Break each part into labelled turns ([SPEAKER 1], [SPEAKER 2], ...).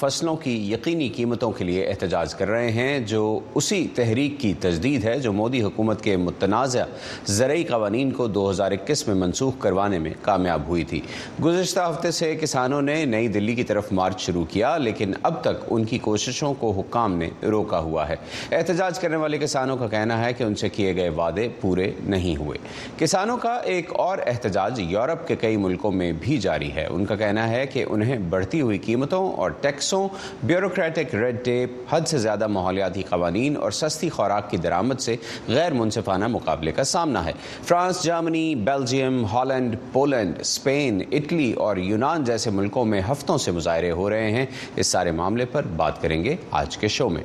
[SPEAKER 1] فصلوں کی یقینی قیمتوں کے لیے احتجاج کر رہے ہیں جو اسی تحریک کی تجدید ہے جو مودی حکومت کے متنازع زرعی قوانین کو دو ہزار اکیس میں
[SPEAKER 2] منسوخ کروانے میں کامیاب ہوئی تھی گزشتہ ہفتے سے کسانوں نے نئی دلی کی طرف مارچ شروع کیا لیکن اب تک ان کی کوششوں کو حکام نے روکا ہوا ہے احتجاج کرنے والے کسانوں کا کہنا ہے کہ ان سے کیے گئے وعدے پورے نہیں ہوئے کسانوں کا ایک اور احتجاج یورپ کے کئی ملکوں میں بھی جاری ہے ان کا کہنا کہنا ہے کہ انہیں بڑھتی ہوئی قیمتوں اور ٹیکسوں بیوروکریٹک ریڈ ٹیپ حد سے زیادہ ماحولیاتی قوانین اور سستی خوراک کی درآمد سے غیر منصفانہ مقابلے کا سامنا ہے فرانس جرمنی
[SPEAKER 1] بیلجیم ہالینڈ پولینڈ اسپین اٹلی اور یونان جیسے ملکوں میں ہفتوں سے مظاہرے ہو رہے ہیں اس سارے معاملے پر بات کریں گے آج کے شو میں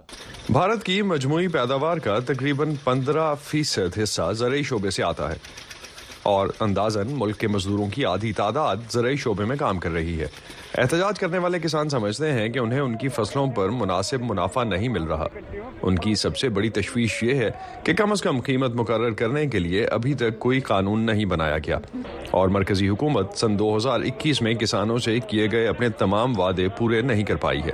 [SPEAKER 1] بھارت کی مجموعی پیداوار کا تقریباً پندرہ فیصد حصہ زرعی شعبے سے آتا ہے اور اندازن ملک کے مزدوروں کی آدھی تعداد زرعی شعبے میں کام کر رہی ہے احتجاج کرنے والے کسان سمجھتے ہیں کہ انہیں ان کی فصلوں پر مناسب منافع نہیں مل رہا ان کی سب سے بڑی تشویش یہ ہے کہ کم از کم قیمت
[SPEAKER 3] مقرر کرنے کے لیے ابھی تک کوئی قانون نہیں بنایا گیا اور مرکزی حکومت سن دو ہزار اکیس میں کسانوں سے کیے گئے اپنے تمام وعدے پورے نہیں کر پائی ہے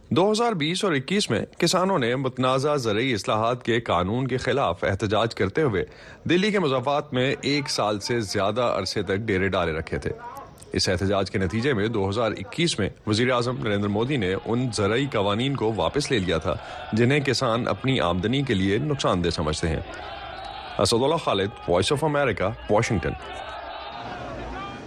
[SPEAKER 3] دو ہزار بیس اور اکیس میں کسانوں نے متنازع زرعی اصلاحات کے قانون کے خلاف احتجاج کرتے ہوئے دلی کے مضافات میں ایک سال
[SPEAKER 4] سے زیادہ عرصے تک ڈیرے ڈالے رکھے تھے اس احتجاج کے نتیجے میں دو ہزار اکیس میں وزیر اعظم نریندر مودی نے ان زرعی قوانین کو واپس لے لیا تھا جنہیں کسان اپنی آمدنی کے لیے نقصان دہ سمجھتے ہیں اسد اللہ خالد وائس آف امریکہ واشنگٹن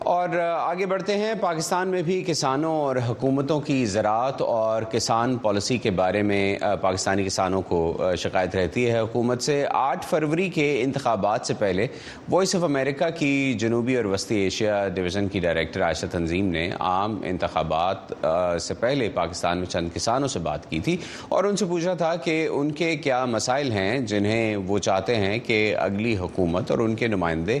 [SPEAKER 4] اور آگے بڑھتے ہیں پاکستان میں بھی کسانوں اور حکومتوں کی زراعت اور کسان پالیسی کے بارے میں پاکستانی کسانوں کو شکایت رہتی ہے حکومت سے آٹھ فروری کے انتخابات سے پہلے وائس آف امریکہ کی جنوبی اور وسطی ایشیا ڈویژن کی ڈائریکٹر عائشہ تنظیم نے عام انتخابات سے پہلے پاکستان میں چند کسانوں سے بات کی تھی اور ان سے پوچھا تھا کہ ان کے کیا مسائل ہیں جنہیں وہ چاہتے ہیں کہ اگلی حکومت اور ان کے نمائندے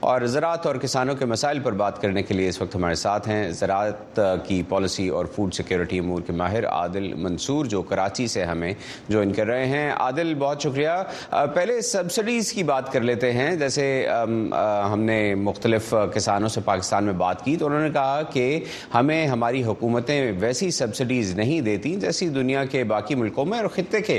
[SPEAKER 4] اور زراعت اور
[SPEAKER 5] کسانوں کے مسائل پر بات کرنے کے لیے اس وقت ہمارے ساتھ ہیں زراعت کی پالیسی اور فوڈ سیکیورٹی امور کے ماہر عادل منصور جو کراچی سے ہمیں جوائن کر رہے ہیں عادل بہت شکریہ پہلے سبسڈیز کی بات کر لیتے ہیں جیسے ہم نے مختلف کسانوں سے پاکستان میں بات کی تو انہوں نے کہا کہ ہمیں ہماری حکومتیں ویسی سبسڈیز نہیں دیتی جیسی دنیا کے باقی ملکوں میں اور خطے کے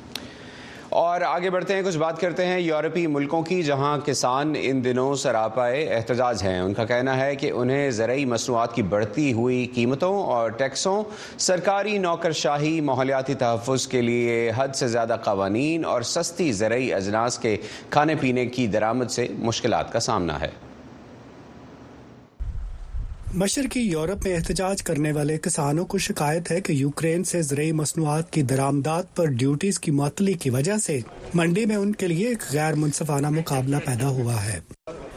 [SPEAKER 5] اور آگے بڑھتے ہیں کچھ بات کرتے
[SPEAKER 6] ہیں یورپی ملکوں کی جہاں کسان ان دنوں سراپائے احتجاج
[SPEAKER 4] ہیں ان کا کہنا ہے کہ انہیں زرعی مصنوعات کی بڑھتی ہوئی قیمتوں اور ٹیکسوں سرکاری نوکر شاہی ماحولیاتی تحفظ کے لیے حد سے زیادہ قوانین اور سستی زرعی اجناس کے کھانے پینے کی درآمد سے مشکلات کا سامنا ہے مشرقی یورپ میں احتجاج کرنے والے کسانوں کو شکایت ہے کہ یوکرین سے زرعی مصنوعات کی درآمدات پر ڈیوٹیز کی معطلی کی وجہ سے منڈی میں ان کے لیے ایک غیر منصفانہ مقابلہ پیدا ہوا ہے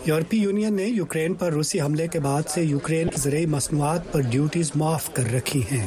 [SPEAKER 4] یورپی یونین نے یوکرین پر روسی حملے
[SPEAKER 7] کے بعد سے یوکرین کی زرعی مصنوعات پر ڈیوٹیز معاف کر رکھی ہیں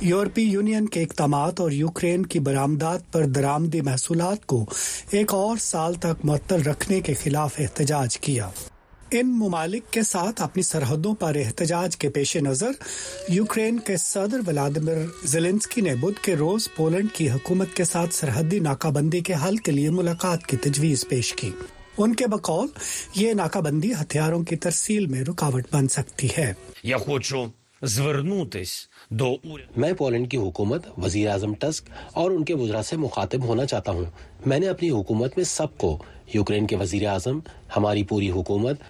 [SPEAKER 7] یورپی یونین کے اقدامات اور یوکرین کی برآمدات پر درامدی محصولات کو ایک اور سال تک معطل رکھنے کے خلاف احتجاج کیا ان ممالک کے ساتھ اپنی سرحدوں پر احتجاج کے پیش نظر یوکرین کے صدر ولادمیر زلنسکی
[SPEAKER 4] نے بدھ کے روز پولینڈ کی حکومت کے ساتھ سرحدی ناکہ بندی کے حل کے لیے ملاقات کی تجویز پیش کی ان کے بقول یہ ناکہ بندی ہتھیاروں کی ترسیل میں رکاوٹ بن سکتی ہے دو میں پولینڈ کی حکومت وزیر اعظم ٹسک اور ان کے وزراء سے مخاطب ہونا چاہتا ہوں میں نے اپنی حکومت میں سب کو یوکرین کے وزیر اعظم ہماری پوری حکومت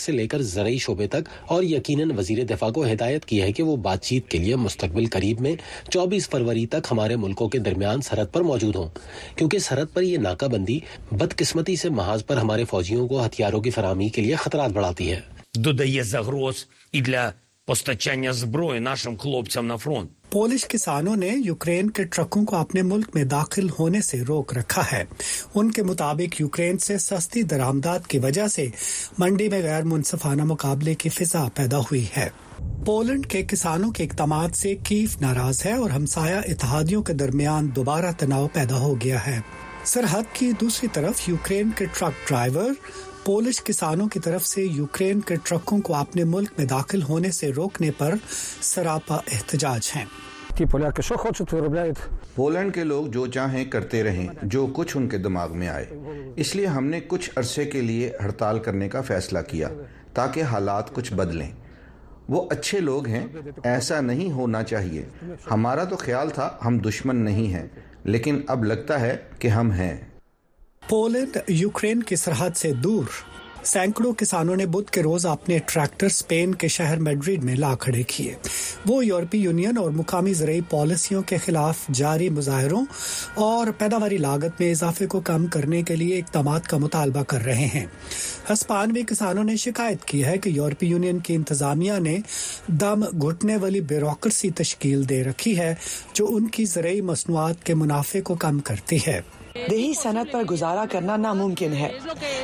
[SPEAKER 4] سے لے کر زرعی شعبے تک اور یقیناً وزیر دفاع کو ہدایت کی
[SPEAKER 8] ہے کہ وہ بات چیت کے لیے مستقبل قریب میں چوبیس فروری تک ہمارے ملکوں کے درمیان سرحد پر موجود ہوں کیونکہ سرحد پر یہ
[SPEAKER 4] ناکہ بندی بدقسمتی سے محاذ پر ہمارے فوجیوں کو ہتھیاروں کی فراہمی کے لیے خطرات بڑھاتی ہے پولش کسانوں نے یوکرین کے ٹرکوں کو اپنے ملک میں داخل ہونے سے روک رکھا ہے ان کے مطابق یوکرین سے سستی درآمدات کی وجہ سے منڈی میں غیر منصفانہ مقابلے کی فضا پیدا ہوئی ہے پولینڈ کے کسانوں کے اقدامات سے کیف ناراض ہے اور ہمسایہ اتحادیوں کے درمیان دوبارہ تناؤ پیدا ہو گیا ہے سرحد کی دوسری طرف یوکرین کے ٹرک ڈرائیور پولش کسانوں کی طرف سے یوکرین کے ٹرکوں کو اپنے ملک میں داخل ہونے سے روکنے پر سراپا احتجاج ہیں پولینڈ کے لوگ جو چاہیں کرتے رہیں جو کچھ ان کے دماغ میں آئے اس لیے ہم نے کچھ عرصے کے لیے ہڑتال کرنے کا فیصلہ کیا تاکہ حالات کچھ بدلیں وہ اچھے لوگ ہیں ایسا نہیں ہونا چاہیے ہمارا تو خیال تھا ہم دشمن نہیں ہیں لیکن اب لگتا ہے کہ ہم ہیں پولینڈ یوکرین کی سرحد سے دور سینکڑوں کسانوں نے بدھ کے روز اپنے ٹریکٹر اسپین کے شہر میڈریڈ میں لا کھڑے کیے وہ یورپی یونین اور مقامی زرعی پالیسیوں کے خلاف جاری مظاہروں اور پیداواری لاگت میں اضافے کو کم کرنے کے لیے اقدامات کا مطالبہ کر رہے ہیں ہسپانوی
[SPEAKER 9] کسانوں نے شکایت کی ہے کہ یورپی یونین کی انتظامیہ نے دم گھٹنے والی بیروکرسی تشکیل دے رکھی ہے جو ان کی زرعی مصنوعات کے منافع کو کم کرتی ہے دیہی صنعت پر گزارا کرنا ناممکن ہے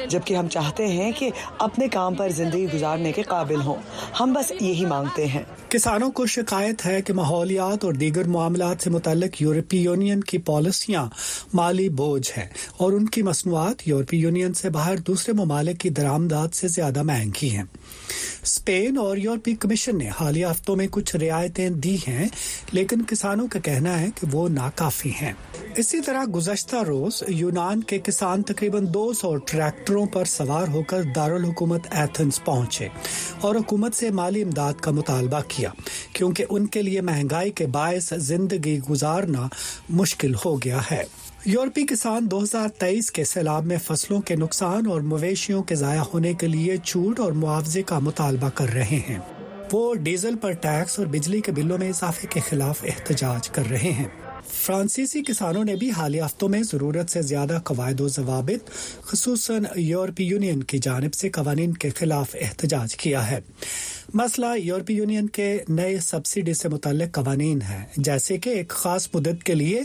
[SPEAKER 9] جبکہ ہم چاہتے ہیں کہ اپنے کام پر زندگی گزارنے
[SPEAKER 10] کے قابل ہوں ہم بس یہی مانگتے ہیں کسانوں کو شکایت ہے کہ ماحولیات اور دیگر معاملات سے متعلق یورپی یونین کی پالیسیاں مالی بوجھ ہیں اور ان کی مصنوعات یورپی یونین سے باہر دوسرے ممالک کی درآمدات سے زیادہ مہنگی ہیں اسپین اور یورپی کمیشن نے حالیہ ہفتوں میں کچھ رعایتیں دی ہیں لیکن کسانوں کا کہنا ہے کہ وہ ناکافی ہیں اسی طرح گزشتہ روز یونان کے کسان تقریباً دو سو ٹریکٹروں پر سوار ہو کر دارالحکومت ایتھنس پہنچے اور حکومت سے مالی امداد کا مطالبہ کیا کیونکہ
[SPEAKER 11] ان کے لیے مہنگائی کے باعث زندگی گزارنا مشکل ہو گیا ہے یورپی کسان
[SPEAKER 12] دو ہزار تیئیس کے سیلاب میں فصلوں کے نقصان اور مویشیوں کے ضائع ہونے کے لیے چھوٹ اور معاوضے کا مطالبہ کر رہے ہیں وہ ڈیزل پر ٹیکس اور بجلی کے بلوں میں اضافے کے خلاف احتجاج کر رہے ہیں فرانسیسی کسانوں نے بھی حالیہ ہفتوں میں ضرورت سے زیادہ قواعد و ضوابط خصوصاً یورپی یونین کی جانب سے قوانین کے خلاف احتجاج کیا ہے مسئلہ یورپی یونین کے نئے سبسڈی
[SPEAKER 13] سے متعلق قوانین ہیں جیسے کہ ایک خاص مدت کے لیے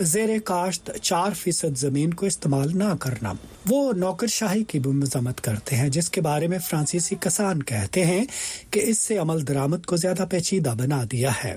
[SPEAKER 13] زیر کاشت چار فیصد زمین کو استعمال نہ کرنا وہ نوکر شاہی کی بھی مذمت کرتے ہیں جس کے بارے میں فرانسیسی کسان کہتے ہیں کہ اس سے عمل درآمد کو زیادہ پیچیدہ بنا دیا ہے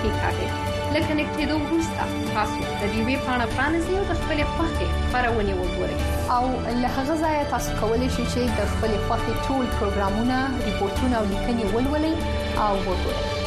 [SPEAKER 13] کیکاږئ. له کنیکټیدو وروسته تاسو د دې ویب پاڼه پرانیزئ او د خپلې خوښې خپرونې وګورئ. او له هغه ځایه تاسو کولی شئ چې د خپلې خوښې ټول پروګرامونه، ریپورټونه او لیکنې ولولئ او وګورئ.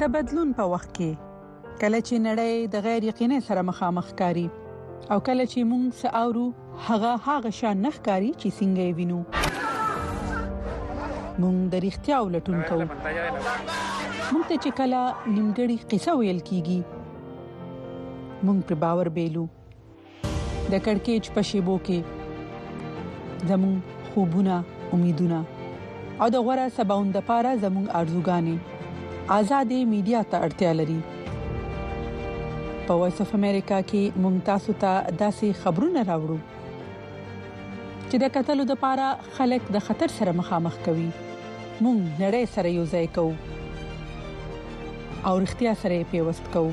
[SPEAKER 12] د بدلون په وخت کې کله چې نړۍ د غیر یقیني سره مخامخ کاری او کله چې موږ ساورو هغه هغه شان نه ښکاری چې څنګه یې وینو موږ د اړتیا ولټون کوو موږ ته چې کله نیمګړی قصه ویل کیږي موږ پر باور بیلو د کڑکېچ په شیبو کې زموږ خوبونه امیدونه او د غوړه سباوند لپاره زموږ ارزوګانې آزادې میډیا ته اړتیا لري په وایس اف امریکا کې مونږ تاسو ته داسې خبرونه راوړو چې د قتل لپاره خلک د خطر سره مخامخ کوي مونږ نړۍ سره یو ځای کوو او اړتیا سره پیوست کوو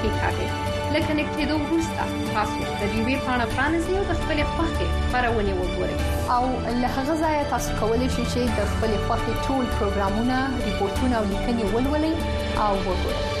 [SPEAKER 13] کېکاږئ. له کنېکټېدو وروسته تاسو د ډیوې پاڼه پرانیزئ او د خپلې خوښې خپرونې وګورئ. او له هغه ځایه تاسو کولی شئ چې د خپلې خوښې ټول پروګرامونه، ریپورټونه او لیکنې ولولئ او وګورئ.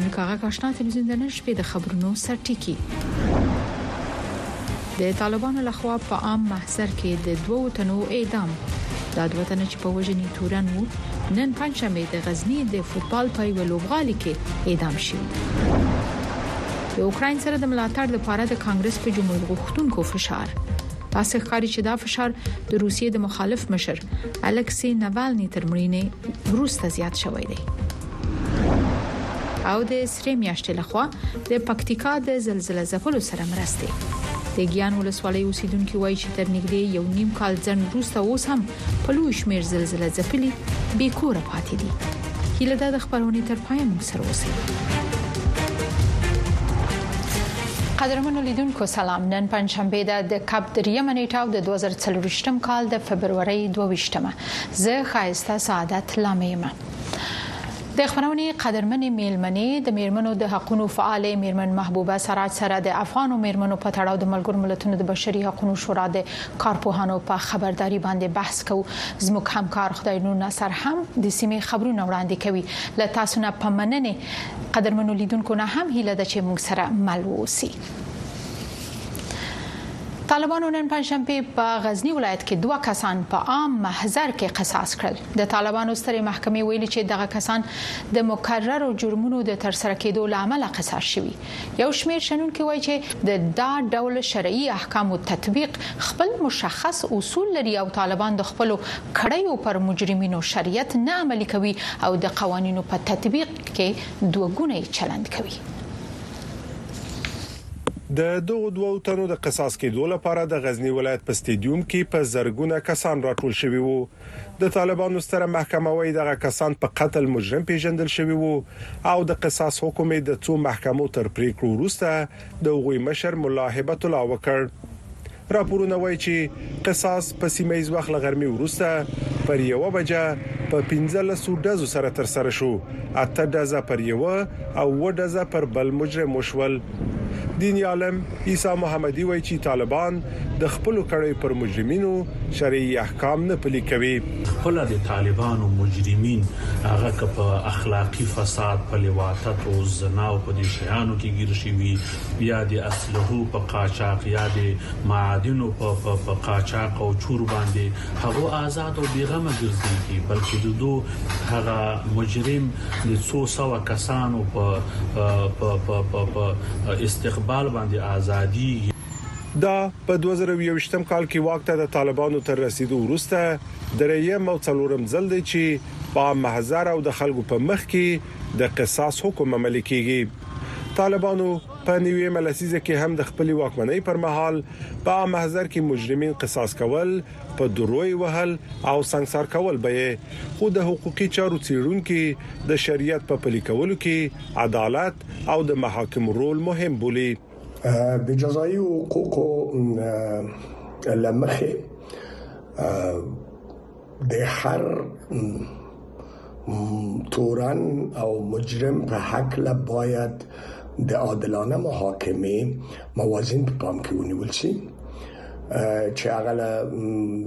[SPEAKER 14] امریکا غږ آشنا تلویزیون د نن شپې د خبرونو سرټکی د طالبانو لخوا په عام محضر کې د دوو تنو اعدام دا دوه تنه چې په وژنې تورن وو نن پنځمه د غزنی د فوتبال په یو لوبغالي کې اعدام شوی د اوکراین سره د ملاتړ لپاره د کانګرس په جمهور غوښتونکو فشار تاسو ښکاري چې دا فشار د روسیې د مخالف مشر الکسي نوالني تر مړینې وروسته زیات شوی دی او د سری میاشتې لخوا د پکتیکا د زلزلې ځپلو سره مرسته د ګیان ولسوالۍ اوسیدونکو وایي چې تر نږدې یو نیم کال ځن روسته اوس هم په لوی شمیر زلزلې ځپلي بې کوره پاتې دي هله دا د خبرونه تر پای موږ سره اوسئ قدرمن لیدونکو سلام نن پنځشنبه ده د کب دریمه نیټه او د 2023م کال د فبرवरी 22مه زه خایسته سعادت لامیمه د خبرونې قدرمنې میلمنې د میرمنو د حقوقو فعال میرمن محبوبه سراج سره د افغانو میرمنو په تړاو د ملګر ملتونو د بشري حقوقو شورا د کارپوهانو په خبرداري باندې بحث کو زموږ همکار خدای نور نصر هم د سیمې خبرونه وړاندې کوي له تاسو نه په مننې قدرمنو لیدونکو نه هم هیله ده چې موږ سره مل ووسی طالبانو نن پنځشنبه په غزنی ولایت کې دوه کسان په عام محضر کې قصاص کړل د طالبانو سترې محکمې ویلي چې دغه کسان د مکررو جرمونو د ترسره کېدو لامل قصاص شوي یو شمېر شنونکي وایي چې د دا ډول شرعي احکامو تطبیق خپل مشخص اصول لري او طالبان د خپلو کړیو پر مجرمینو شریعت نه عملي کوي او د قوانینو په تطبیق کې دوه ګونی چلند کوي.
[SPEAKER 15] د دغو دوو تنو د قصاص کېدو لپاره د غزني ولایت په سټېډیوم کې په زرګونه کسان راټول شوي وو. د طالبانو ستره محکمه وایي دغه کسان په قتل مجرم پیژندل شوی وو او د قصاص حکم یې د څو محکمو تر پریکړو وروسته د هغوی مشر مولا هبت الله وکړ راپورونه وایي چې قصاص په سیمه ایز وخت لغرمي وروسته پر یو بجه په 15 ډزو سره تر سره شو اته ډزه پر یو او و ډزه پر بل مجرم وشول دیني عالم عیسی محمدي وایي چې طالبان د خپلو کړیو پر مجرمینو شرعي احکام نه پلي کوي.
[SPEAKER 16] خپله د طالبانو مجرمین هغه که په اخلاقي فساد، په لواطت او زنا او په دې شیانو کې ګیر شوي یا د اسلحو په قاچاق یا د معادنو په قاچاق او چور باندې هغو ازاد او بي غمه ګرځيږي بلکې ددو هغه مجرم د څو سوه کسانو په په په په په استقبال باندې ازاديږي.
[SPEAKER 15] دا په دوه زره او یوویشتم کال کې واک ته د طالبانو تر رسیدو وروسته درېیم او څلورم ځل دی چې په عام محضر او د خلکو په مخ کې د قصاص حکم عملي کیږي. طالبانو په نویمه لسیزه کې هم د خپلې واکمنۍ پر مهال په عام محضر کې مجرمین قصاص کول، په درو یې وهل او سنګسار کول به یې، خو د حقوقي چارو څېړونکي د شریعت په پلي کولو کې عدالت او د محاکمو رول مهم بولي.
[SPEAKER 17] د جزايي حقوقو له مخې، د هر تورن او مجرم په حق له باید د عادلانه محاکمه موازین په پام کې ونیول شي چې هغه له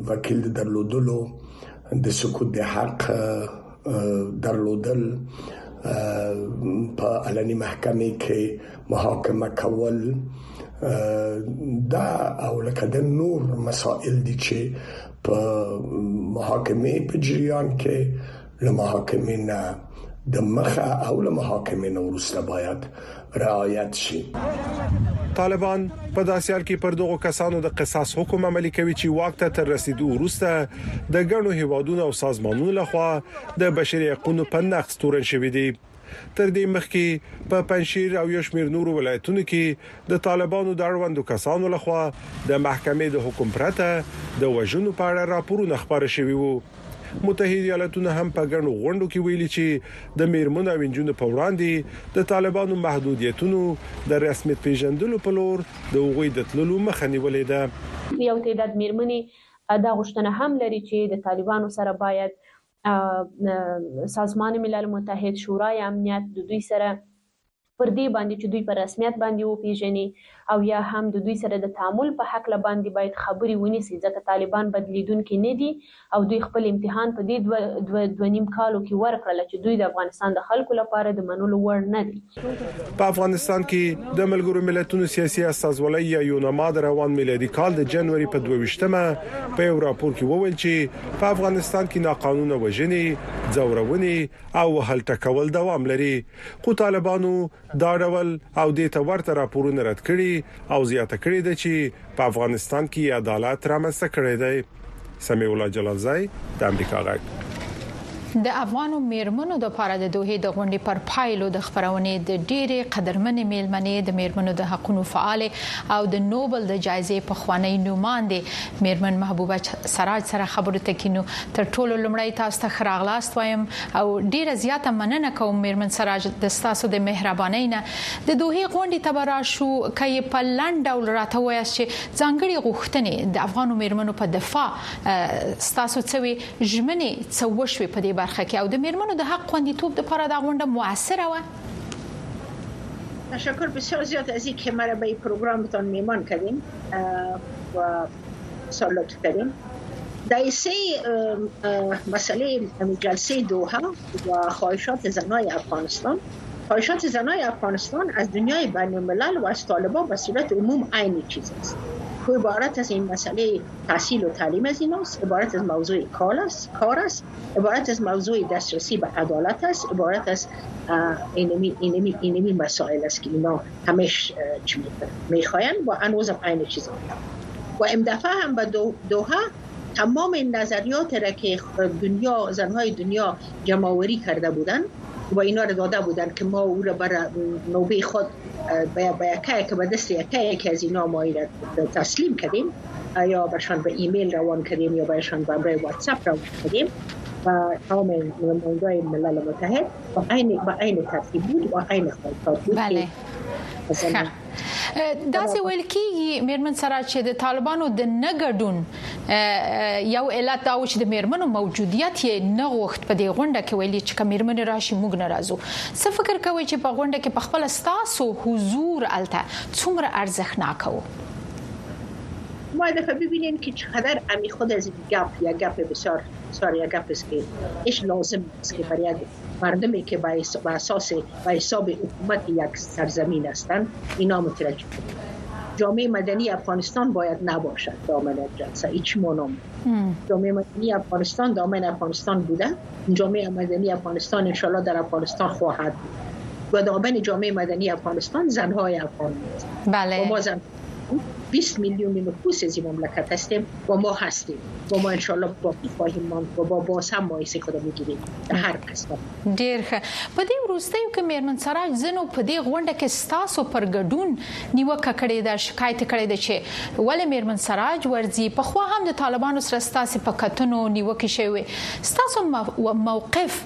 [SPEAKER 17] وکیل درلودلو د سکوت د حق درلودل په علني محکمه کې محاکمه کول دا او لکه د نور مسائل دي چې په محاکمه په جریان کې له محاکمه نه د مخه او له محاکمه نه ورسته باید رعایت شي
[SPEAKER 15] طالبان په داسې حال کې پر دغو کسانو د قصاص حکم عملي کوي چې واک ته تر رسیدو وروسته د ګڼو هیوادونو او سازمانونو لخوا د بشري حقوقو په نقض تورن شوې دي تر دې مخکې په پنجشیر او یو شمېر نورو ولایتونو کې د طالبانو د اړوندو کسانو لخوا د محکمې د حکم پرته د وژنو په اړه راپورونه خپاره شوي وو. متحد ایالتونو هم په ګڼو غونډو کې ویلي چې د میرمنو او نجونو په وړاندې د طالبانو محدودیتونو د رسمیت پیژندلو په لور د هغوی د تللو مخه نیولې ده.
[SPEAKER 18] یو تعداد میرمنې دا غوښتنه هم لري چې د طالبانو سره باید سازمان ملل متحد شورای امنیت د دوی سره پر دې باندې چې دوی په رسمیت باندې وپیژني او یا هم د دوی سره د تعامل په حق له باندې باید خبرې ونیسي ځکه طالبان بدلیدونکي نه دي او دوی خپل امتحان په دې دوه دوه دوه نیم کالو کې ورکړل چې دوی د افغانستان د خلکو لپاره د منلو وړ نه دي
[SPEAKER 15] په افغانستان کې د ملګرو ملتونو سیاسي استازولۍ یا یونما د روان میلادي کال د جنوري په 22مه په یو راپور کې وویل چې په افغانستان کې ناقانونه وژنې، ځورونې او وهل ټکول دوام لري خو طالبانو دا ډول او دې ته ورته راپورونه رد کړي او زیاته کړې ده چې په افغانستان کې عدالت رامنځته کړی دی. سمیع الله جلالزی د امریکا غږ.
[SPEAKER 14] د افغانو میرمنو لپاره د دوحې د غونډې پر پایلو د خپرونې د ډېرې قدرمنې میلمنې د میرمنو د حقونو فعالې او د نوبل د جایزې پخوانۍ نوماندې میرمن محبوبه سراج سره خبرو ته کینو تر ټولو لومړی تاسو ته ښه راغلاست وایم او ډېره زیاته مننه کوم میرمن سراج د ستاسو د مهربانۍ نه د دوحې غونډې ته به راشو که یې په لنډ ډول راته ووایاست چې ځانګړي غوښتنې د افغانو میرمنو په دفاع ستاسو څه وي ژمنې څه وشوي په دې برخه کې او د میرمنو د حق خوندیتوب لپاره دا غونډه موثره وه
[SPEAKER 19] تشکر بسیار زیات از اینکه مرا به این پروگرامتان میمان کردین و بسیار لطف کردین در سه مسئله جلسه دوها و خواهشات زنای افغانستان خواهشات زنای افغانستان از دنیای بین الملل و از طالبا به صورت عموم عین چیز است که عبارت از این مسئله تحصیل و تعلیم از ایناست عبارت از موضوع کار است کار است عبارت از موضوع دسترسی به عدالت است عبارت از اینمی اینمی اینمی مسائل است که اینا همش چی میخواین و انوزم عین چیز و امدفعه هم به دوها تمام این نظریات را که دنیا زنهای دنیا جمعوری کرده بودن و اینا را داده بودن که ما او را بر نوبه خود به یکه که به دست یکه یکی از اینا ما را تسلیم کردیم یا برشان به ایمیل روان کردیم یا برشان به امرای واتساپ روان کردیم و تمام نمایندای ملل متحد و عین و عین ترتیب بود و عین خواهد بود
[SPEAKER 14] بله. داسې ویل کیږي میرمن سره چې د طالبانو د نه ګډون یو علت دا و چې د میرمنو موجودیت یې نه غوښت په دې غونډه کې ویلي چې کمیرمن راشي موږ ناراضو څه فکر کوي چې په غونډه کې په خپل ستاسو حضور الته څومره ارزښتناک وو
[SPEAKER 19] ما دفعه ببینیم که چقدر امی خود از گپ یا گپ بسیار بسیار یا گپ است که اش لازم است که برای مردمی که به اساس به حساب حکومت یک سرزمین هستند اینا مترجم جامعه مدنی افغانستان باید نباشد دامن جلسه هیچ مانا جامعه مدنی افغانستان دامن افغانستان بوده جامعه مدنی افغانستان انشالله در افغانستان خواهد بود و دامن جامعه مدنی افغانستان زنهای افغان
[SPEAKER 14] بله.
[SPEAKER 19] ما زن 20 میلیون نفوس از این مملکت هستیم و ما هستیم و ما انشالله باقی خواهیم ماند و با باز هم مایسه خود میگیریم به هر اسباب
[SPEAKER 14] ډیر ښه په دې وروستیو کې میرمن سراج زنو په دې غونډه کې ستاسو پر ګډون نیوکه کړې ده شکایت کړې ده چې ولې میرمن سراج ورځي په خو هم د طالبانو سره ستاسو په کتنو نیوکه شوی ستاسو موقف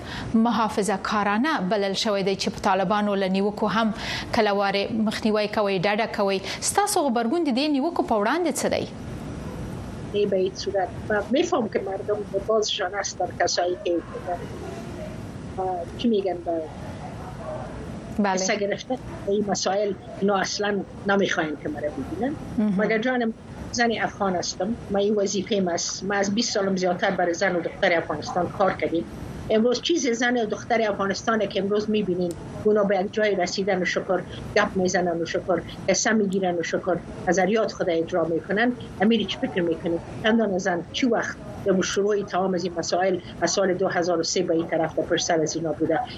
[SPEAKER 14] محافظه کارانه بلل شوی دی چې په طالبانو له نیوکو هم کله وارې مخنیوی کوي ډډه کوي ستاسو غبرګون د دې نیوکو په وړاندې څه دی ای
[SPEAKER 19] به هیڅ صورت و میفهم که مردم به بازشان است در کسایی که چی میگن به
[SPEAKER 14] بله.
[SPEAKER 19] گرفته این مسائل اینا اصلا نمیخواین که مرا ببینن مگر جانم زن افغان هستم مئی وظیفه مس ما از 20 سالم زیاتر برای زن و دختر افغانستان کار کردیم امروز چیز زن و دختر افغانستان که امروز میبینیم اونا به یک جای رسیدن و شکر گپ میزنن و شکر قصه میگیرن و شکر نظریات خود اجرا میکنن امیر چی فکر میکنی کندان زن چی وقت به شروع تمام از این مسائل از سال 2003 به این طرف در پشت سر از اینا بوده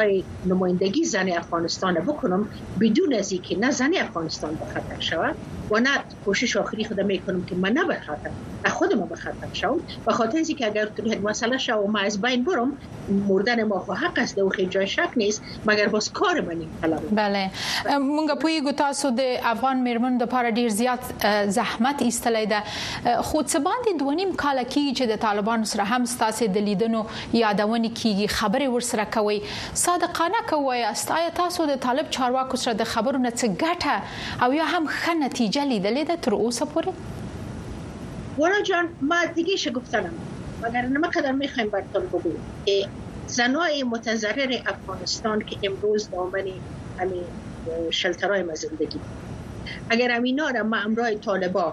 [SPEAKER 19] ای نمایندګی زن افغانستان بکنم بدون از اینکه نه زن افغانستان به خطر شود و نه کوشش آخری خود میکنم که من نه به خطر نه خود ما به خطر شوم به خاطر از اینکه اگر یک مسئله شو و ما از بین برم مردن ما خو حق است او خیلی جای شک نیست مگر باز کار من این طلب
[SPEAKER 14] بله مونږ پویګو تاسو د افغان میرمن د پاره ډیر زیات زحمت ایستلې ده خو څه باندې دونیم کال کیږي چې د طالبان سره هم ستاسو د لیدنو یادونې کیږي خبرې ورسره کوئ صادقانه که ووایاست آیا تاسو د طالب چارواکو سره د خبرو نه څه ګټه او یا هم ښه نتیجه لیدلې ده تر اوسه پورې
[SPEAKER 19] ورور جان ما از دیگه شگفتنم مگر نمه قدر میخوایم برتون بگو که زنای متضرر افغانستان که امروز دامن همین شلترای ما زندگی اگر امینا را ما امرای طالبان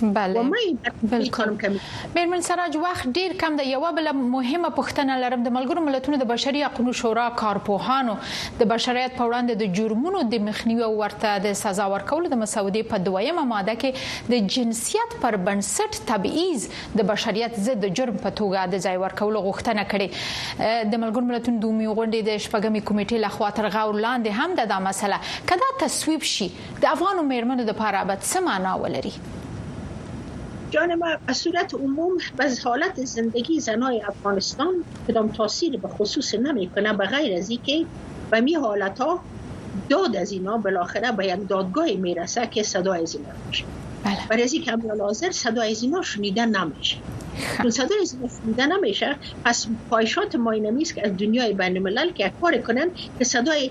[SPEAKER 14] بله
[SPEAKER 19] و مې بالکل
[SPEAKER 14] میرمن سراج وخت ډیر کم دی یو بل مهمه پوښتنه لرم د ملګرو ملتونو د بشري حقوقو شورا کارپوهانو د بشریت په وړاندې د جرمونو د مخنیوي او ورته د سزا ورکولو د مسودې په دویمه ماده کې د جنسیت پر بنسټ تبعیض د بشریت ضد جرم په توګه د ځای ورکولو غوښتنه کړې د ملګرو ملتونو د عمومي غونډې د شپږمې کمیټې لخوا تر غور لاندې هم د دا مسله کدا تصویب شي د افغانو میرمنو لپاره به څه معنا ولري؟
[SPEAKER 19] جان ما به صورت عموم بز حالت زندگی زنای افغانستان کدام تاثیر به خصوص نمی کنه به غیر از که به می حالت ها داد از اینا بالاخره به یک دادگاه می رسه که صدا از اینا میشه
[SPEAKER 14] بله.
[SPEAKER 19] برای از که امرال حاضر صدا از اینا شنیده نمیشه چون صدا از اینا شنیده نمیشه پس پایشات ما این که از دنیای بین ملل که کار کنن که صدای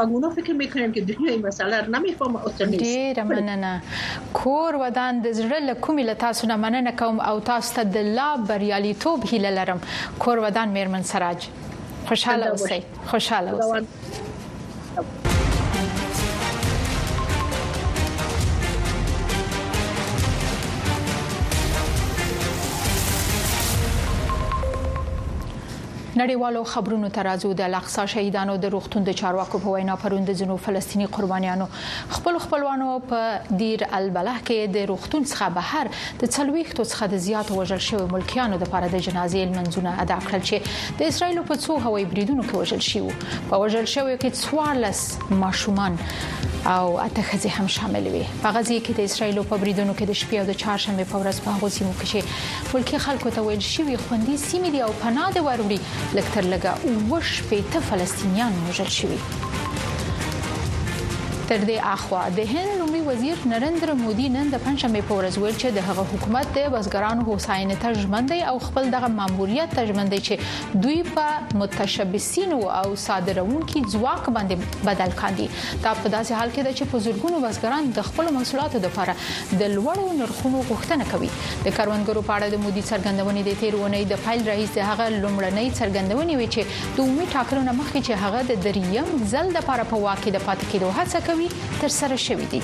[SPEAKER 19] همونه فکر میکنم که دنیای مسئله را نمیفهم اوسه نیست
[SPEAKER 14] ډیر مننه کور ودان د زړه له کومې له تاسو نه مننه کوم او تاسو ته د لا بریالیتوب هیله لرم کور ودان میرمن سراج خوشاله اوسئ خوشاله اوسئ نړیوالو خبرونو ته راځو د الاقصا شهیدانو د روغتون د چارواکو په وینا پرون د جنو فلسطینی قربانیانو خپل خپلوانو په دیر البلح کې د روغتون څخه بهر د څلويختو څخه د زیات وژل شوی ملکیانو لپاره د جنازې منځونه ادا کړل چې د اسرایل په څو هوایي بریدونو کې وژل شوی په وژل شوی کې 14 ماشومان او اته خزي هم شامل وي په غزي کې د اسرایل په بریدونو کې د شپې او د چهارشنبه په ورځ په هغو سیمو کې چې ملکي خلکو ته ویل شوي خوندي سیمې دي او پناه دې وروړي لږ تر لږه اووه شپېته فلسطینیان وژل شوي تر دې اخوا د هند لومړي وزیر نریندر مودي نن د پنځمې په ورځ ویل چې د هغه حکومت د بزګرانو هوساینې ته ژمن دی او خپل دغه ماموریت ته ژمن دی چې دوی په متشبثینو او صادرونکو ځواک باندې بدل کاندي دا په داسې حال کې ده چې په زورګونو بزګران د خپل محصولاتو لپاره د لوړو نرخونو غوښتنه کوي د کروندګرو په اړه د مودي څرګندونې د تیر اونۍ د پیل راهیسې هغه لومړنۍ څرګندونې وي چې د عمومي ټاکنو نه مخکې چې هغه د دریم ځل لپاره په واک کې د پاتې کېدو هڅه کوي تر سره شوې دي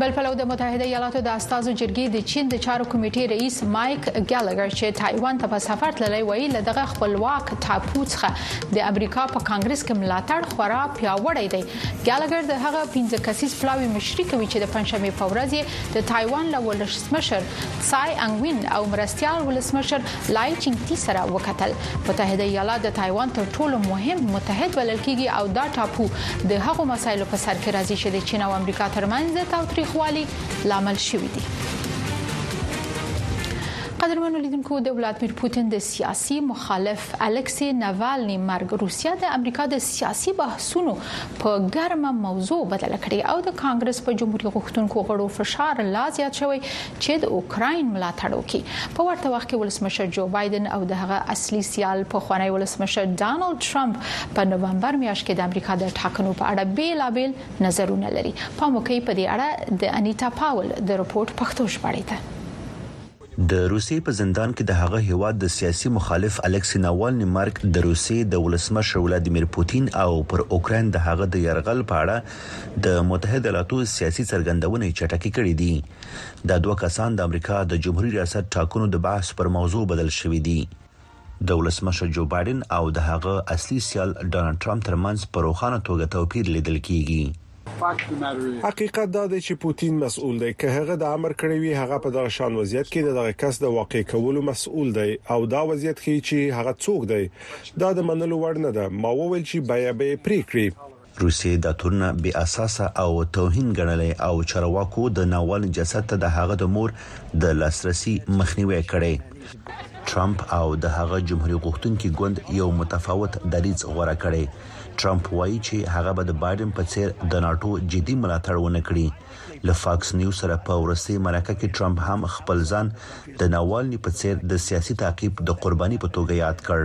[SPEAKER 14] بل پلو د متحده ایالاتو د استازو جرګې د چین د چارو کمیټې رئیس مایک ګالګر چې تایوان ته په سفر تللی وایي له دغه خپلواک ټاپو څخه د امریکا په کانګرس کې ملاتړ خورا پیاوړی دی ګالاګر د هغه پنځه کسیز پلاوي مشري کوي چې د پنځشنبې په ورځ یې د تایوان له ولسمشر څای انګوین او مرستیال ولسمشر لای چینګ تی سره وکتل متحده ایالات د تایوان تر ټولو مهم متحد بلل کیږي او دا ټاپو د هغو مسایلو په سر کې راځي چې د چین او امریکا ترمنځ د تاوتریخوالي لامل شوي دي قدرمنو لیدونکو د ولادمیر پوتین د سیاسي مخالف الکسي نوالني مرګ روسیا د امریکا د سیاسي بحث بحثونو په ګرمه موضوع بدله کړې او د کانګرس په جمهوریت غوښتونکو غړو فشار لا زیات شوی چې د اوکراین ملاتړ وکړي په ورته وخت کې ولسمشر جو بایدن او د هغه اصلي سیال په خوانی ولسمشر ډانلډ ترامپ په نوومبر میاشت کې د امریکا د ټاکنو په اړه بیلابل نظرونه لري په موقع په دې اړه د انیتا پاول د رپورت پښتو ژباړه ده
[SPEAKER 20] د روسیې په زندان کې د هغه هېواد د سیاسي مخالف الکسي ناوالني مرګ د روسیې د ولسمشر ولادیمیر پوتین او پر اوکراین د هغه د یرغل په اړه د متحده ایالاتو سیاسي څرګندونې چټکې کړې دي. دا دوه کسان د امریکا د جمهوري ریاست ټاکنو د بحث پر موضوع بدل شوي دي. د ولسمشر جو بایډن او د هغه اصلي سیال ډونالډ ټرمپ ترمنځ په روښانه توګه توپیر لیدل کیږي.
[SPEAKER 15] حقیقت دا دی چې پوتین مسئول دی، که هغه د امر کړی وي، هغه په دغه شان وضعیت کې د دغه کس د واقع کولو مسئول دی او دا وضعیت ښیي چې هغه څوک دی. دا د منلو وړ نه ده. ما وویل چې بیه به یې پرې کړي.
[SPEAKER 20] روسیې دا تورونه بې اساسه او توهین ګڼلی او چارواکو د ناوالني جسد ته د هغه د مور د لاسرسي مخنیوی کړی. ټرمپ او د هغه جمهوري غوښتونکي ګوند یو متفاوت دریځ غوره کړی. ټرمپ وايي چې هغه به د بایډن په څېر د ناټو جدي ملاتړ ونه کړي. له فاکس نیوز سره په وروستۍ مرکه کې ټرمپ هم خپل ځان د ناوالني په څېر د سیاسي تعقیب د قرباني په توګه یاد کړ.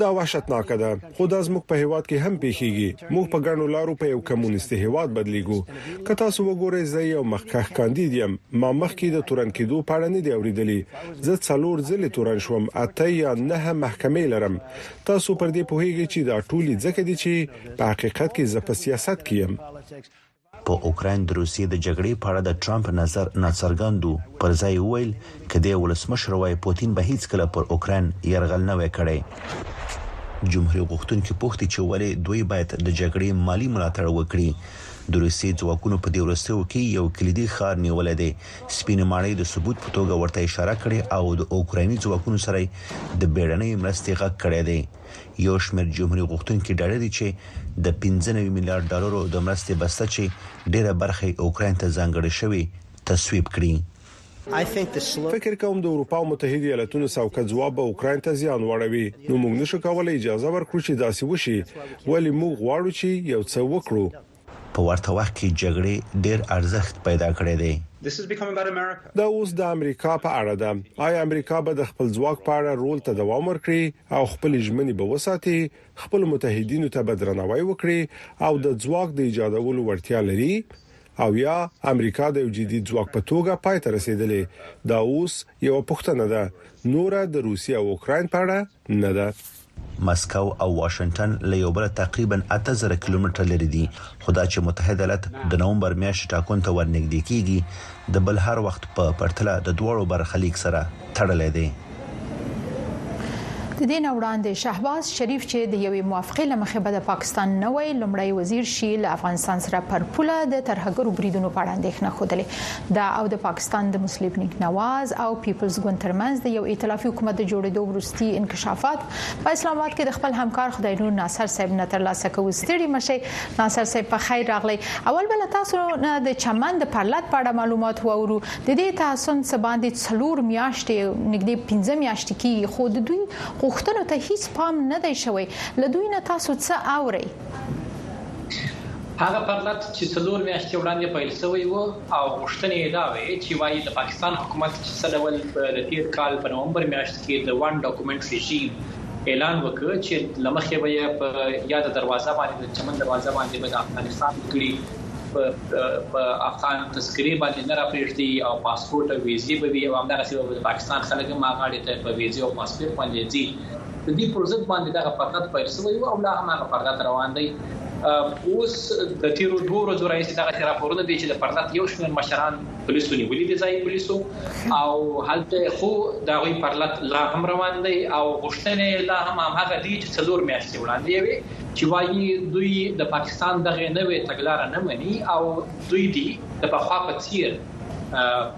[SPEAKER 15] دا وحشتناکه ده خو دا زموږ په هیواد کې هم پیښیږي موږ په ګڼو لارو په یو کمونیستي هیواد بدلیږو که تاسو وګورئ زه یو مخکښ کاندید یم ما مخکې د تورن کېدو په اړه نه دی اوریدلی زه څلور ځلې تورن شوم اته یا نه محکمې لرم تاسو پر دې پوهیږئ چې دا ټولې ځکه دي چې په حقیقت کې زه په سیاست کې یم
[SPEAKER 20] په اوکراین د روسیې د جګړې په اړه د ټرمپ نظر ناڅرګند و، پر ځای یې وویل، که دی ولسمشر وای، پوتین به هېڅکله پر اوکراین یرغل نه وای کړی. جمهوري غوښتونکي پوښتي چې ولې دوی باید د جګړې مالي ملاتړ وکړي؟ د روسیې ځواکونو په دې وروستیو کې یو کلیدي ښار نیولی دی، سپینې ماڼۍ د ثبوت په توګه ورته اشاره کړې او د اوکرایني ځواکونو سره یې د بېړنۍ مرستې غږ کړی دی. یو شمېر جمهوري غوښتونکي ډاډه دي چې د پنځه نوي میلیارد ډالرو د مرستې بسته چې ډېره برخه یې اوکراین ته ځانګړې شوې، تصویب کړي.
[SPEAKER 15] فکر کوم د اروپا او متحدو ایالتونو سوکه ځواب به اوکراین ته زیان واړوي، نو موږ نشو کولی اجازه ورکړو چې داسې وشي، ولې موږ غواړو چې یو څه وکړو.
[SPEAKER 20] په ورته وخت کې جګړې ډېر ارزښت پیدا کړی دی.
[SPEAKER 15] دا اوس د امریکا په اړه ده. آیا امریکا به د خپل ځواک په اړه رول ته دوام ورکړي او خپلې ژمنې به وساتي، خپلو متحدینو ته به درناوی وکړي او د ځواک د ایجادولو وړتیا لري او یا امریکا د یو جدي ځواک په توګه پای ته رسېدلې؟ دا اوس یوه پوښتنه ده، نوره د روسیې او اوکراین په اړه نه ده.
[SPEAKER 20] مسکو او واشنګټن له یو بله تقریبا اته زره کیلومتره لرې دي، خو دا چې متحد ایالات د نومبر میاشتې ټاکنو ته ور نږدې کېږي، د بل هر وخت په پرتله د دواړو برخلیک سره تړلی دی.
[SPEAKER 14] د دې نه وړاندې شهباز شریف چې د یوې موافقې له مخې به د پاکستان نوی لومړی وزیر شي، له افغانستان سره پر پوله د ترهګرو بریدونو په اړه اندېښنه ښودلې. د او د پاکستان د مسلم لیګ نواز او پیپلز ګوند ترمنځ د یو ائتلافي حکومت د جوړېدو وروستي انکشافات په اسلام آباد کې د خپل همکار خدای نور ناصر صاحب نه ترلاسه کوو ستړي مشي ناصر صاحب په خیر راغلی اول بل تاسو نه د چمن د پرلت په اړه معلومات وورو د دې تحسن څه باندې څلور میاشتې نږدې 15 میاشتې کې خو د دوی غوښتنو ته هیڅ پام نه دی شوی لدوی نه تاسو څه اورئ
[SPEAKER 21] هغه پرلت چې څلور میاشتې وړاندې پیل شوی و او غوښتنې یې دا وې چې وايي د پاکستان حکومت چې څه ډول په د تېر کال په نومبر میاشت کې د ون ډاکومنټ رژیم اعلان وکړ چې له مخې به یې په یاده دروازه باندې د چمن دروازه باندې به د افغانستان وګړي په افغان تذکرې باندې نه راپرېږدي او پاسپورت او ویزې به وي او همدغسې به د پاکستان خلک هم هغه اړې ته په ویزې او پاسپورت باندې ځي د دې پر ضد باندې دغه پرلت پیل شوی و او لا هم هغه پرلت روان دی. اوس د تیرو دوه ورځو راهیسې دغه راپورونه دي چې د پرلت یو شمیر مشران پولیسو نیولي دي ځای پولیسو او هلته خو د هغوی پرلت لا هم روان دی او غوښتنې لا هم همغه دي چې څلور میاشتې وړاندې یې وي چې وایي دوی د پاکستان دغه نوې تګلاره نه مني او دوی دي د پخوا په څیر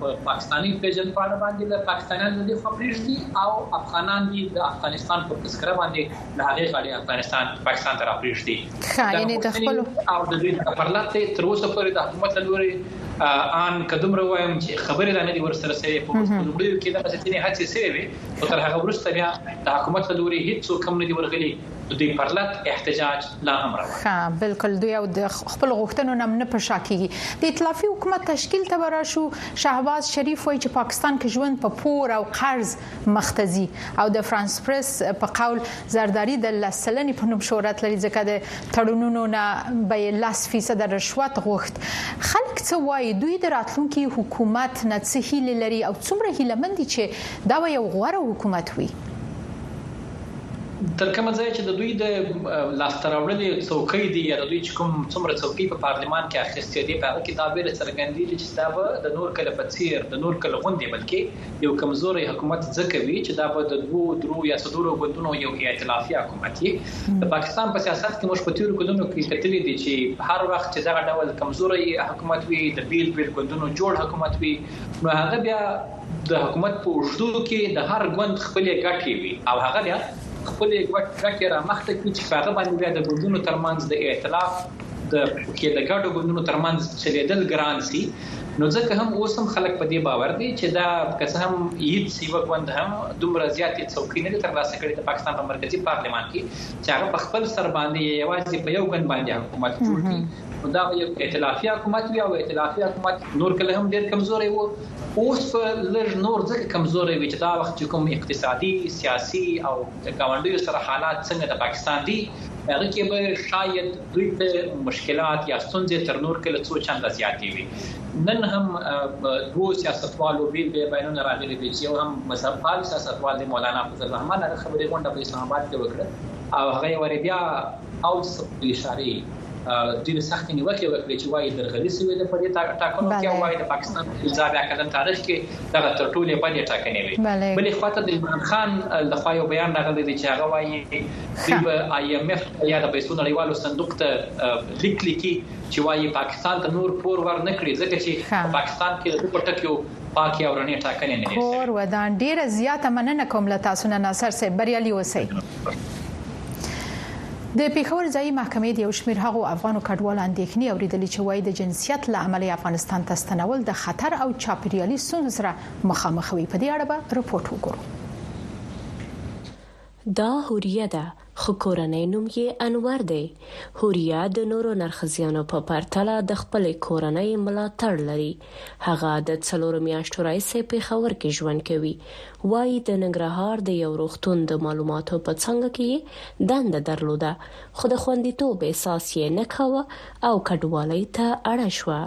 [SPEAKER 21] په پاکستاني پیژندپاڼه باندې د پاکستانیان د دې خوا پرېږدي او افغانان دي د افغانستان په تذکره باندې د هغې غاړې افغانستان پاکستان ته
[SPEAKER 14] راپرېږدي خاینې د خپل
[SPEAKER 21] او د دې پرلت ته تر اوسه پورې د حکومت لوري ان قدم روایم چې خبرې را نه دي ورسره سره په وروستیو کې د ځینې هڅې سره وي او تر هغه وروسته بیا د حکومت لوري هیڅ څوک هم نه دی ورغلي د دوی پرلت احتجاج لا هم روان
[SPEAKER 14] ښه بالکل دوی او د خپل غوښتنو نم نه پشا کیږي د ائتلافي حکومت تشکیل ته براشو شهباز شریف وایي چې پاکستان کې ژوند په پور او قرض مختزي او د فرانس پریس په قول زرداری د لسلنې په نوم شهرت لري ځکه د تړونونو نه به 10% رشوت غوښت خلک څه وایي دوی د راتلونکي حکومت نه څه هیله لري او څومره هیله مند دي چې دا به یو غوره حکومت وي
[SPEAKER 21] تر کومه ځایه چې د دوی د لاسته راوړلې څوکۍ دي یا د دوی چې کوم څومره څوکۍ په پارلمان کې اخیستې دي، په هغه کې دا وېره څرګندېږي چې دا به د نور کله په څېر، د نور کله غوندې بلکې یو کمزوری حکومت ځکه وي چې دا به د دوو، درو یا څلورو ګوندونو یو ائتلافي حکومت وي. د پاکستان په سیاست کې موږ په تېرو کلونو کې کتلي دي چې هر وخت چې دغه ډول کمزوری حکومت وي، د بېل بېل ګوندونو جوړ حکومت وي، نو هغه بیا، د حکومت په اوږدو کې د هر ګوند خپلې ګټې وي او هغه بیا خپلې ګټې رامخته کړي چې په هغه باندې بیا د ګوندونو ترمنځ د ائتلاف د کې د ګډو ګوندونو ترمنځ چلېدل ګران شي نو ځکه هم اوس هم خلک په دې باور دي چې دا که څه هم هیڅ یوه ګوند هم دومره زیاتې څوکۍ نه دي ترلاسه کړې د پاکستان په مرکزي پارلمان کې چې هغه په خپل سر باندې یوازې په یو ګوند باندې حکومت جوړ کړي نو دا به یو ائتلافي حکومت وي او ائتلافي حکومت نور کله هم ډیر کمزوری وو اوس په لږ نور ځکه کمزوری وي چې دا وخت چې کوم اقتصادي سیاسي او د ګاونډیو سره حالات څنګه د پاکستان دي هغه کې به شاید دوی ته مشکلات یا ستونزې تر نور کله څو چنده زیاتې وي نن هم دوه سیاستوالو بیل به بیانونه راغلي دي چې یو هم مذهب پال سیاستوال دی مولانا فضل الرحمن هغه خبرې غونډه په اسلام آباد کې وکړه او هغه ورې بیا او څه اشاره ډېرې سختې نیوکې وکړې چې وايي درغلي شوې ده په دې ټاکنو کې او وايي د پاکستان د فضا بیا کتنه تاریخ کې دغه تر ټولې بدې ټاکنې وي بلې خوا ته د عمران خان له خوا یو بیان راغلی دی چې هغه وايي دوی به آی ایم ایف یا د پیسو نړیوالو صندوق ته لیک لیکي چې وايي پاکستان ته نور پور ور نه کړي ځکه چې پاکستان کې د دوه ټکیو پاکي او رڼې ټاکنې نه
[SPEAKER 14] دي کور ودان ډیره زیاته مننه کوم له تاسو نه ناصر صاحب بریالي اوسئ د پیښور ځایي محکمې د یو شمیر هغو افغانو کډوالو اندېښنې اوریدلې چې وایي د جنسیت له امله افغانستان ته ستنول د خطر او چاپیریالي ستونزو سره مخامخ وي په دې اړه به رپورت وګورو
[SPEAKER 22] دا هوریه ده خو کورنۍ نوم یې انور دی هوریه د نورو نرخزیانو په پرتله د خپلې کورنۍ ملاتړ لري هغه د څلورو میاشتو راهیسې پېښور کې ژوند کوي. وايي، د ننګرهار د یو روغتون د معلوماتو په څانګه کې یې دنده درلوده، خو د خوندیتوب احساس یې نه کاوه او کډوالۍ ته اړه شوه.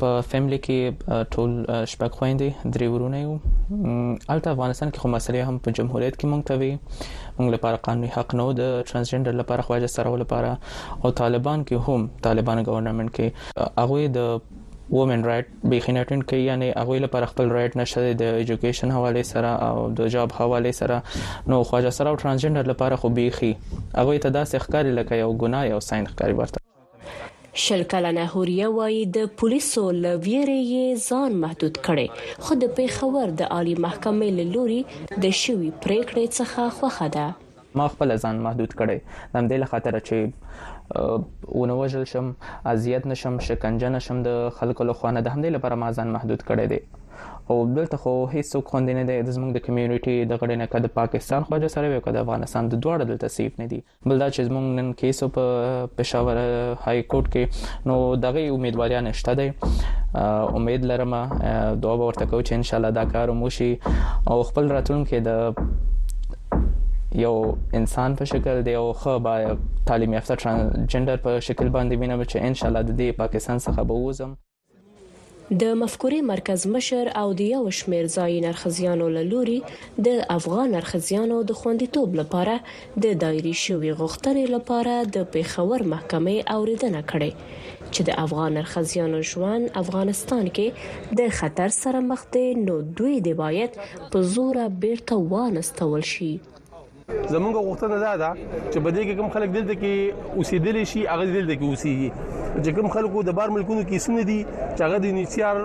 [SPEAKER 23] په فیملي کې ټول شپږ خویندې، درې ورونه یو. هلته افغانستان کې خو مسلې هم په جمهوریت کې مونږ ته وې. مونږ لپاره قانوني حق نه و د ترانسجنډر لپاره خواجه سراو لپاره او طالبان کې هم طالبانو ګورنمنټ کې هغه د وومن رائټ بیخي نه اټینډ کوي یعنی هغه لپاره خپل رائټ نشته د ایجوکیشن حواله سره او د جاب حواله سره نو خواجه سره او ترانسجندر لپاره خو بیخي هغه ته داسې ښکاری لکه یو ګناه یو ساين ښکاری ورته
[SPEAKER 22] شل کلنه حوریه وایي د پولیسو له ویرې یې ځان محدود کړي خو د پیښور د عالی محکمې له لوري د شوی پریکړې څخه خوښه ده
[SPEAKER 23] ما خپله ځان محدود کړی د همدې له خاطره چې ونه وژل شم اذیت نشم شکنجه نشم د خلکو له خوا نه د همدې لپاره ما ځان محدود کړی دی او دلته خو هیڅ څوک خوندې نه دی د زمونږ د کمیونټي د غړي نه کده پاکستان خواجه سره وي کده افغانستان د دواړه دلته سیف نه دي بل دا چې زمونږ نن کیس په پېښور های کورټ کې نو دغه امیدواریا نشته دی امید لرم دعا ورته کوم چې ان شاء الله دا کار مو شي او خپل راتلونکي د یو انسان په شکل دی او خو با تعلیم یافته ترانسجندر په شکل باندې وینم چې ان شاء الله د دې پاکستان څخه به وزم
[SPEAKER 22] د مفکورې مرکز مشر او د یو شمیر ځای نرخزیانو له لوري د افغان نرخزیانو د خوندیتوب لپاره د دایري شوی غوښتنې لپاره د پیښور محکمې اوریدنه کړې چې د افغان نرخزیانو ژوند افغانستان کې د خطر سره مخ دی نو دوی دی باید په زوره بیرته وانستول شي.
[SPEAKER 24] زمونږ غوښتنه دا ده چې په دې کې کوم خلک دلته کې اوسېدل شي هغه دلته کې اوسېږي چې کوم خلکو د بار ملکونو کې سونه دي چې هغه د نیچار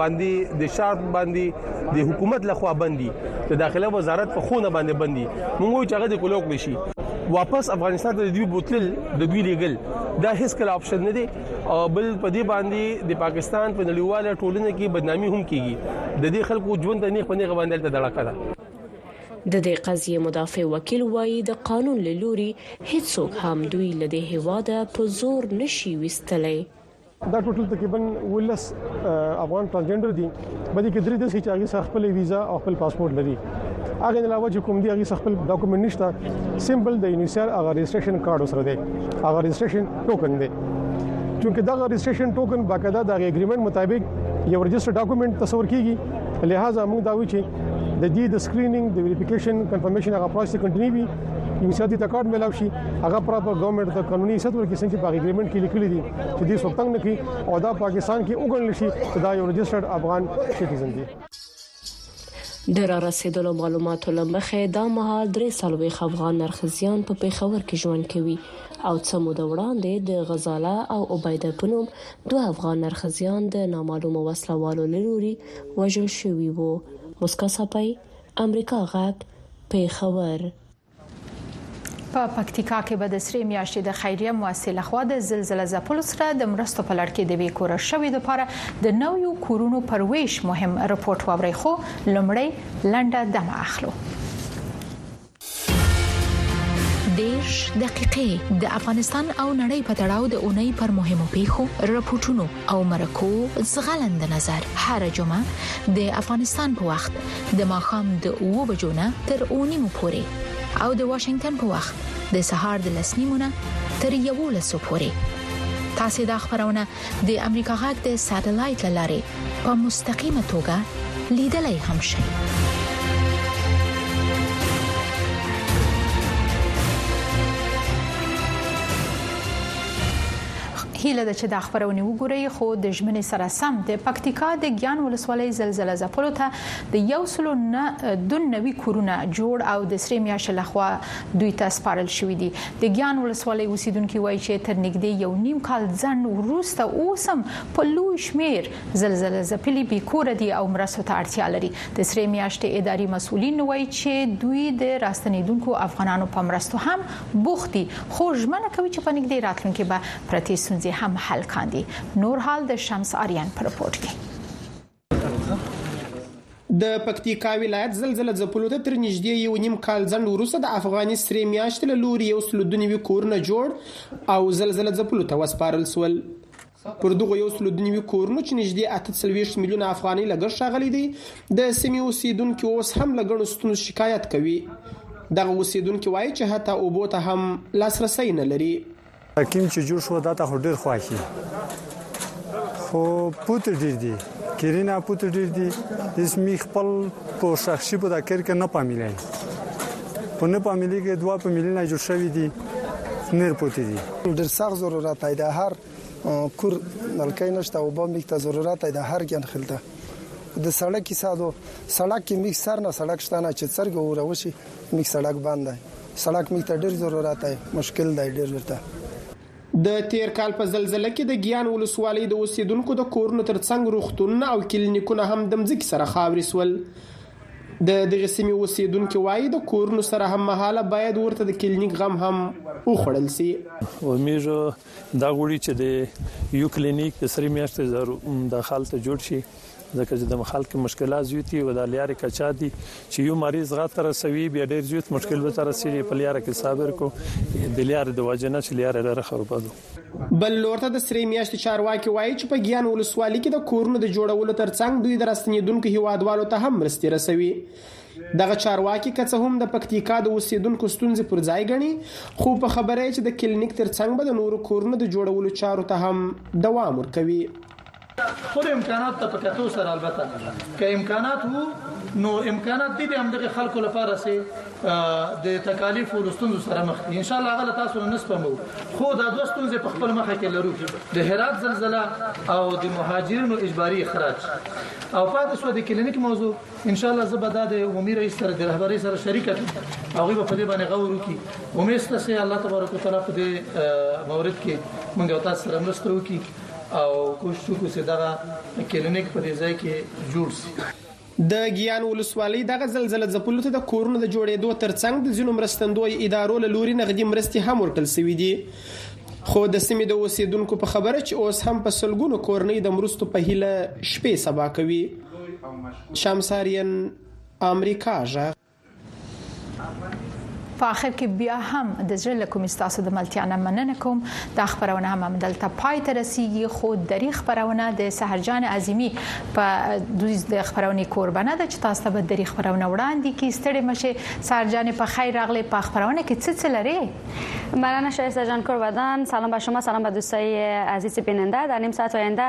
[SPEAKER 24] باندې د شارت باندې د حکومت لخوا باندې د داخله وزارت په خونه باندې باندې موږ چې هغه د کلوک نشي واپس افغانستان ته د دوی بوتل د دوی لګل دا هیڅ کله اپشن نه دی او بل په دې باندې د پاکستان په نړیواله ټولنه کې بدنامي هم کیږي د دې خلکو ژوند ته نه خپنه غوندل ته دړه کړه
[SPEAKER 22] د دې قضیه مدافع وکیل وایي د قانون له لوري هیڅوک هم دوی له دې هواده په زور نشي وستلای
[SPEAKER 25] دا ټول تقریبا ولس افغان ترانسجندر دي باندې کې درې داسې چې هغه سره خپل ویزا او خپل پاسپورت لري هغه نه علاوه چې کوم دی هغه خپل ډاکومېنټ نشته سیمبل د یونیسر هغه رجسټریشن کارت سره دی هغه رجسټریشن ټوکن دی چونکه دا رجسټریشن ټوکن باقاعده د اګریمنت مطابق یو رجسټر ډاکومېنټ تصور کیږي لہذا موږ دا وی چې د دې د سکرینینګ د ویریفیکیشن کنفرمیشن هغه پروسه کنټینیو وي یو سیاسي تکاټ ملاو شي هغه پراپر ګورنمنت ته قانوني ست ورکړي چې په اګریمنت کې لیکلي دي چې دې سپتنګ نه کې او دا پاکستان کې وګڼل شي چې دا یو رجسټرډ افغان سټیزن دی
[SPEAKER 22] د را رسیدلو معلوماتو لمخې دا مهال درې سلوي افغان نرخزیان په پیښور کې ژوند کوي او څه موده وړاندې د غزاله او عبیده په نوم دوه افغان نرخزیان د نامعلومو وسلوالو لوري وژل شوي وو مسکا صاحب امریکا غږ پیښور
[SPEAKER 14] په پکتیکا کې به د سری میاشتې د خیریه موسسې لخوا د زلزلې ځپلو سره د مرستو په لړ کې د وی کور شوې لپاره د نویو کورونو پرويش مهم رپورت ووري خو لمړی لنډه دمه اخلو
[SPEAKER 26] دیش دقیقې د افغانستان او نړۍ په تړاو د اونۍ پر مهمو پیښو رپورټونو او مرکو زغلند نظر هر جمعه د افغانستان په وخت د ماخام د 2 بجو نه تر 9 مو پورې او د واشنگټن په وخت د سهار د 10 نیمو نه تر 11 پورې تاسو دا خبرونه د امریکا غږ د ساتلایت لارې په مستقیمه توګه لیدلای هم شئ
[SPEAKER 14] هیله ده چې دا خپرونې وګورئ خو د ژمنې سره سم د پکتیکا د ګیان ولسوالۍ زلزله ځپلو ته د یو سلو نه دون نوي کورونه جوړ او د سری میاشتې لخوا دوی ته سپارل شوې دي د ګیان ولسوالۍ اوسیدونکو وایي چې تر نږدې یو نیم کال ځن وروسته اوسم په لوی شمیر زلزله ځپلي بې کور دي او مرستو ته اړتیا لري د سری میاشتې اداري مسولین وایي چې دوی د راستنیدونکو افغانانو په مرستو هم بوخت دي خو ژمنه کوي چې په نږدې راتلونکي به پرتې ستونزې هم حل کاندي نور حال د شمس آریان پر رپورت کې
[SPEAKER 27] د پکتیکا ولایت زلزله ځپلو ته تر نږدې یو نیم کال ځنډ وروسته د افغاني سرې میاشتې له لوري یو سل دوه نوي کورونه جوړ او زلزله ځپلو ته وسپارل شول پر دغو یو سلو نوي کورونو چې نږدې اته څلوېښت میلیونه افغانۍ لګښت راغلی دی، د سیمې اوسېدونکي اوس هم له ګڼو ستونزو شکایت کوي. دغه اوسېدونکي وايي چې حتی اوبو ته هم لاسرسی نه لري.
[SPEAKER 28] تقیم چې جوړ شو دا ته خو ډېر خوښ یي، خو پوتې ډېر دي، کیرینه پوتې ډېر دي، هیڅ می خپل په شخصي په دا کیر کې نه پامیلای، په نه پامیلي کې دوه په میلیونه جوړ شوي دي، نېر پوتې دي.
[SPEAKER 29] ډېر سخت ضرورت دی، د هر کور نلکه نشته او با میخ ته ضرورت ده هر گن خلته د سړک کیسه دو سړک کې میخ سر نه سړک شته نه چې څرګه وروشي میخ سړک بند دی سړک میخ ته ډیر ضرورت دی مشکل دی ډیر ورته
[SPEAKER 27] د تیر کال په زلزله کې د ګیان ولسوالۍ د اوسیدونکو د کورونو ترڅنګ روغتونونه او کلینیکونه هم د مځکې سره خاورې سول. د دغه سیمې اوسیدونکي وایي د کورونو سره هم مهاله باید ورته د کلینیک غم هم وخوړل سي.
[SPEAKER 30] ومیږو دا غوړي چې د یو کلینیک د سری میاشتې زرو د خال ته جوړ شي ځکه چې د مخال کې مشکلات زیات دي او د لیارې کچا دي چې یو مریض غا تر سوي بیا ډیر زیات مشکل به تر سوي په لیاره کې صابر کو د لیارې د واجنه چې لیاره ډیره خرابه
[SPEAKER 27] بل لورته د سری میاشتې چارواکي وایي چې په ګیان ولسوالۍ کې د کورونو د جوړولو ترڅنګ دوی د راستنیدونکو هیوادوالو ته هم مرستې رسوي دغه چارواکي که څه هم د پکتیکا د اوسېدونکو ستونزې پر ځای ګڼي، خو په خبره یې چې د کلینیک ترڅنګ به د نورو کورونو د جوړولو چارو ته هم دوام ورکوي.
[SPEAKER 31] خپلو امکاناتو ته په کتو سره البته که امکانات وو نو امکانات دي به همدغه خلکو لپاره سي د تکالیف او ستونزو سره مخ دي ان شاء الله غل تاسو نه سپمو خو دا دوه ستونزې په خپل مخه کې لرو د هرات زلزلہ او د مهاجرینو اجباري اخراج او پاتې شو د کلینیک موضوع ان شاء الله زه به دا د عمومي رئیس سره د رهبرۍ سره شریک کړم هغه به په دې باندې غور وکړي امید ته سي الله تبارک وتعالى په دې مورد کې موږ او تاسو سره مرسته وکړي او کوشش وکړو چې دا کلینیک په دې ځای کې جوړ شي
[SPEAKER 27] د ګیان ولسوالۍ دغه زلزله ځپلو ته د کورونو د جوړېدو ترڅنګ د ځینو مرستندوی ادارو له لوري نغدي مرستې هم ورکړل شوې دي خو د سیمې د اوسیدونکو په خبره چې اوس هم په سلګونو کورنۍ د مرستو په هیله شپې سبا کوي شمساریان امریکا غږ
[SPEAKER 14] په اخر کې بیا هم د زړه له کومې ستاسو د ملتیا نه مننه کوم دا خبرونه هم همدلته پای ته رسیدي خو دری خبرونه د سحرجان عظیمی په دوی د خبرونې کوربنه ده چې تاسو ته به دری خبرونه وړاندې کی ستړي مشه سحرجان په خیر راغلی په خبرونه کې څه څه لري
[SPEAKER 32] مننه شایسته جان کوربدان سلام به شما سلام به دوستای عزیز بیننده در نیم ساعت آینده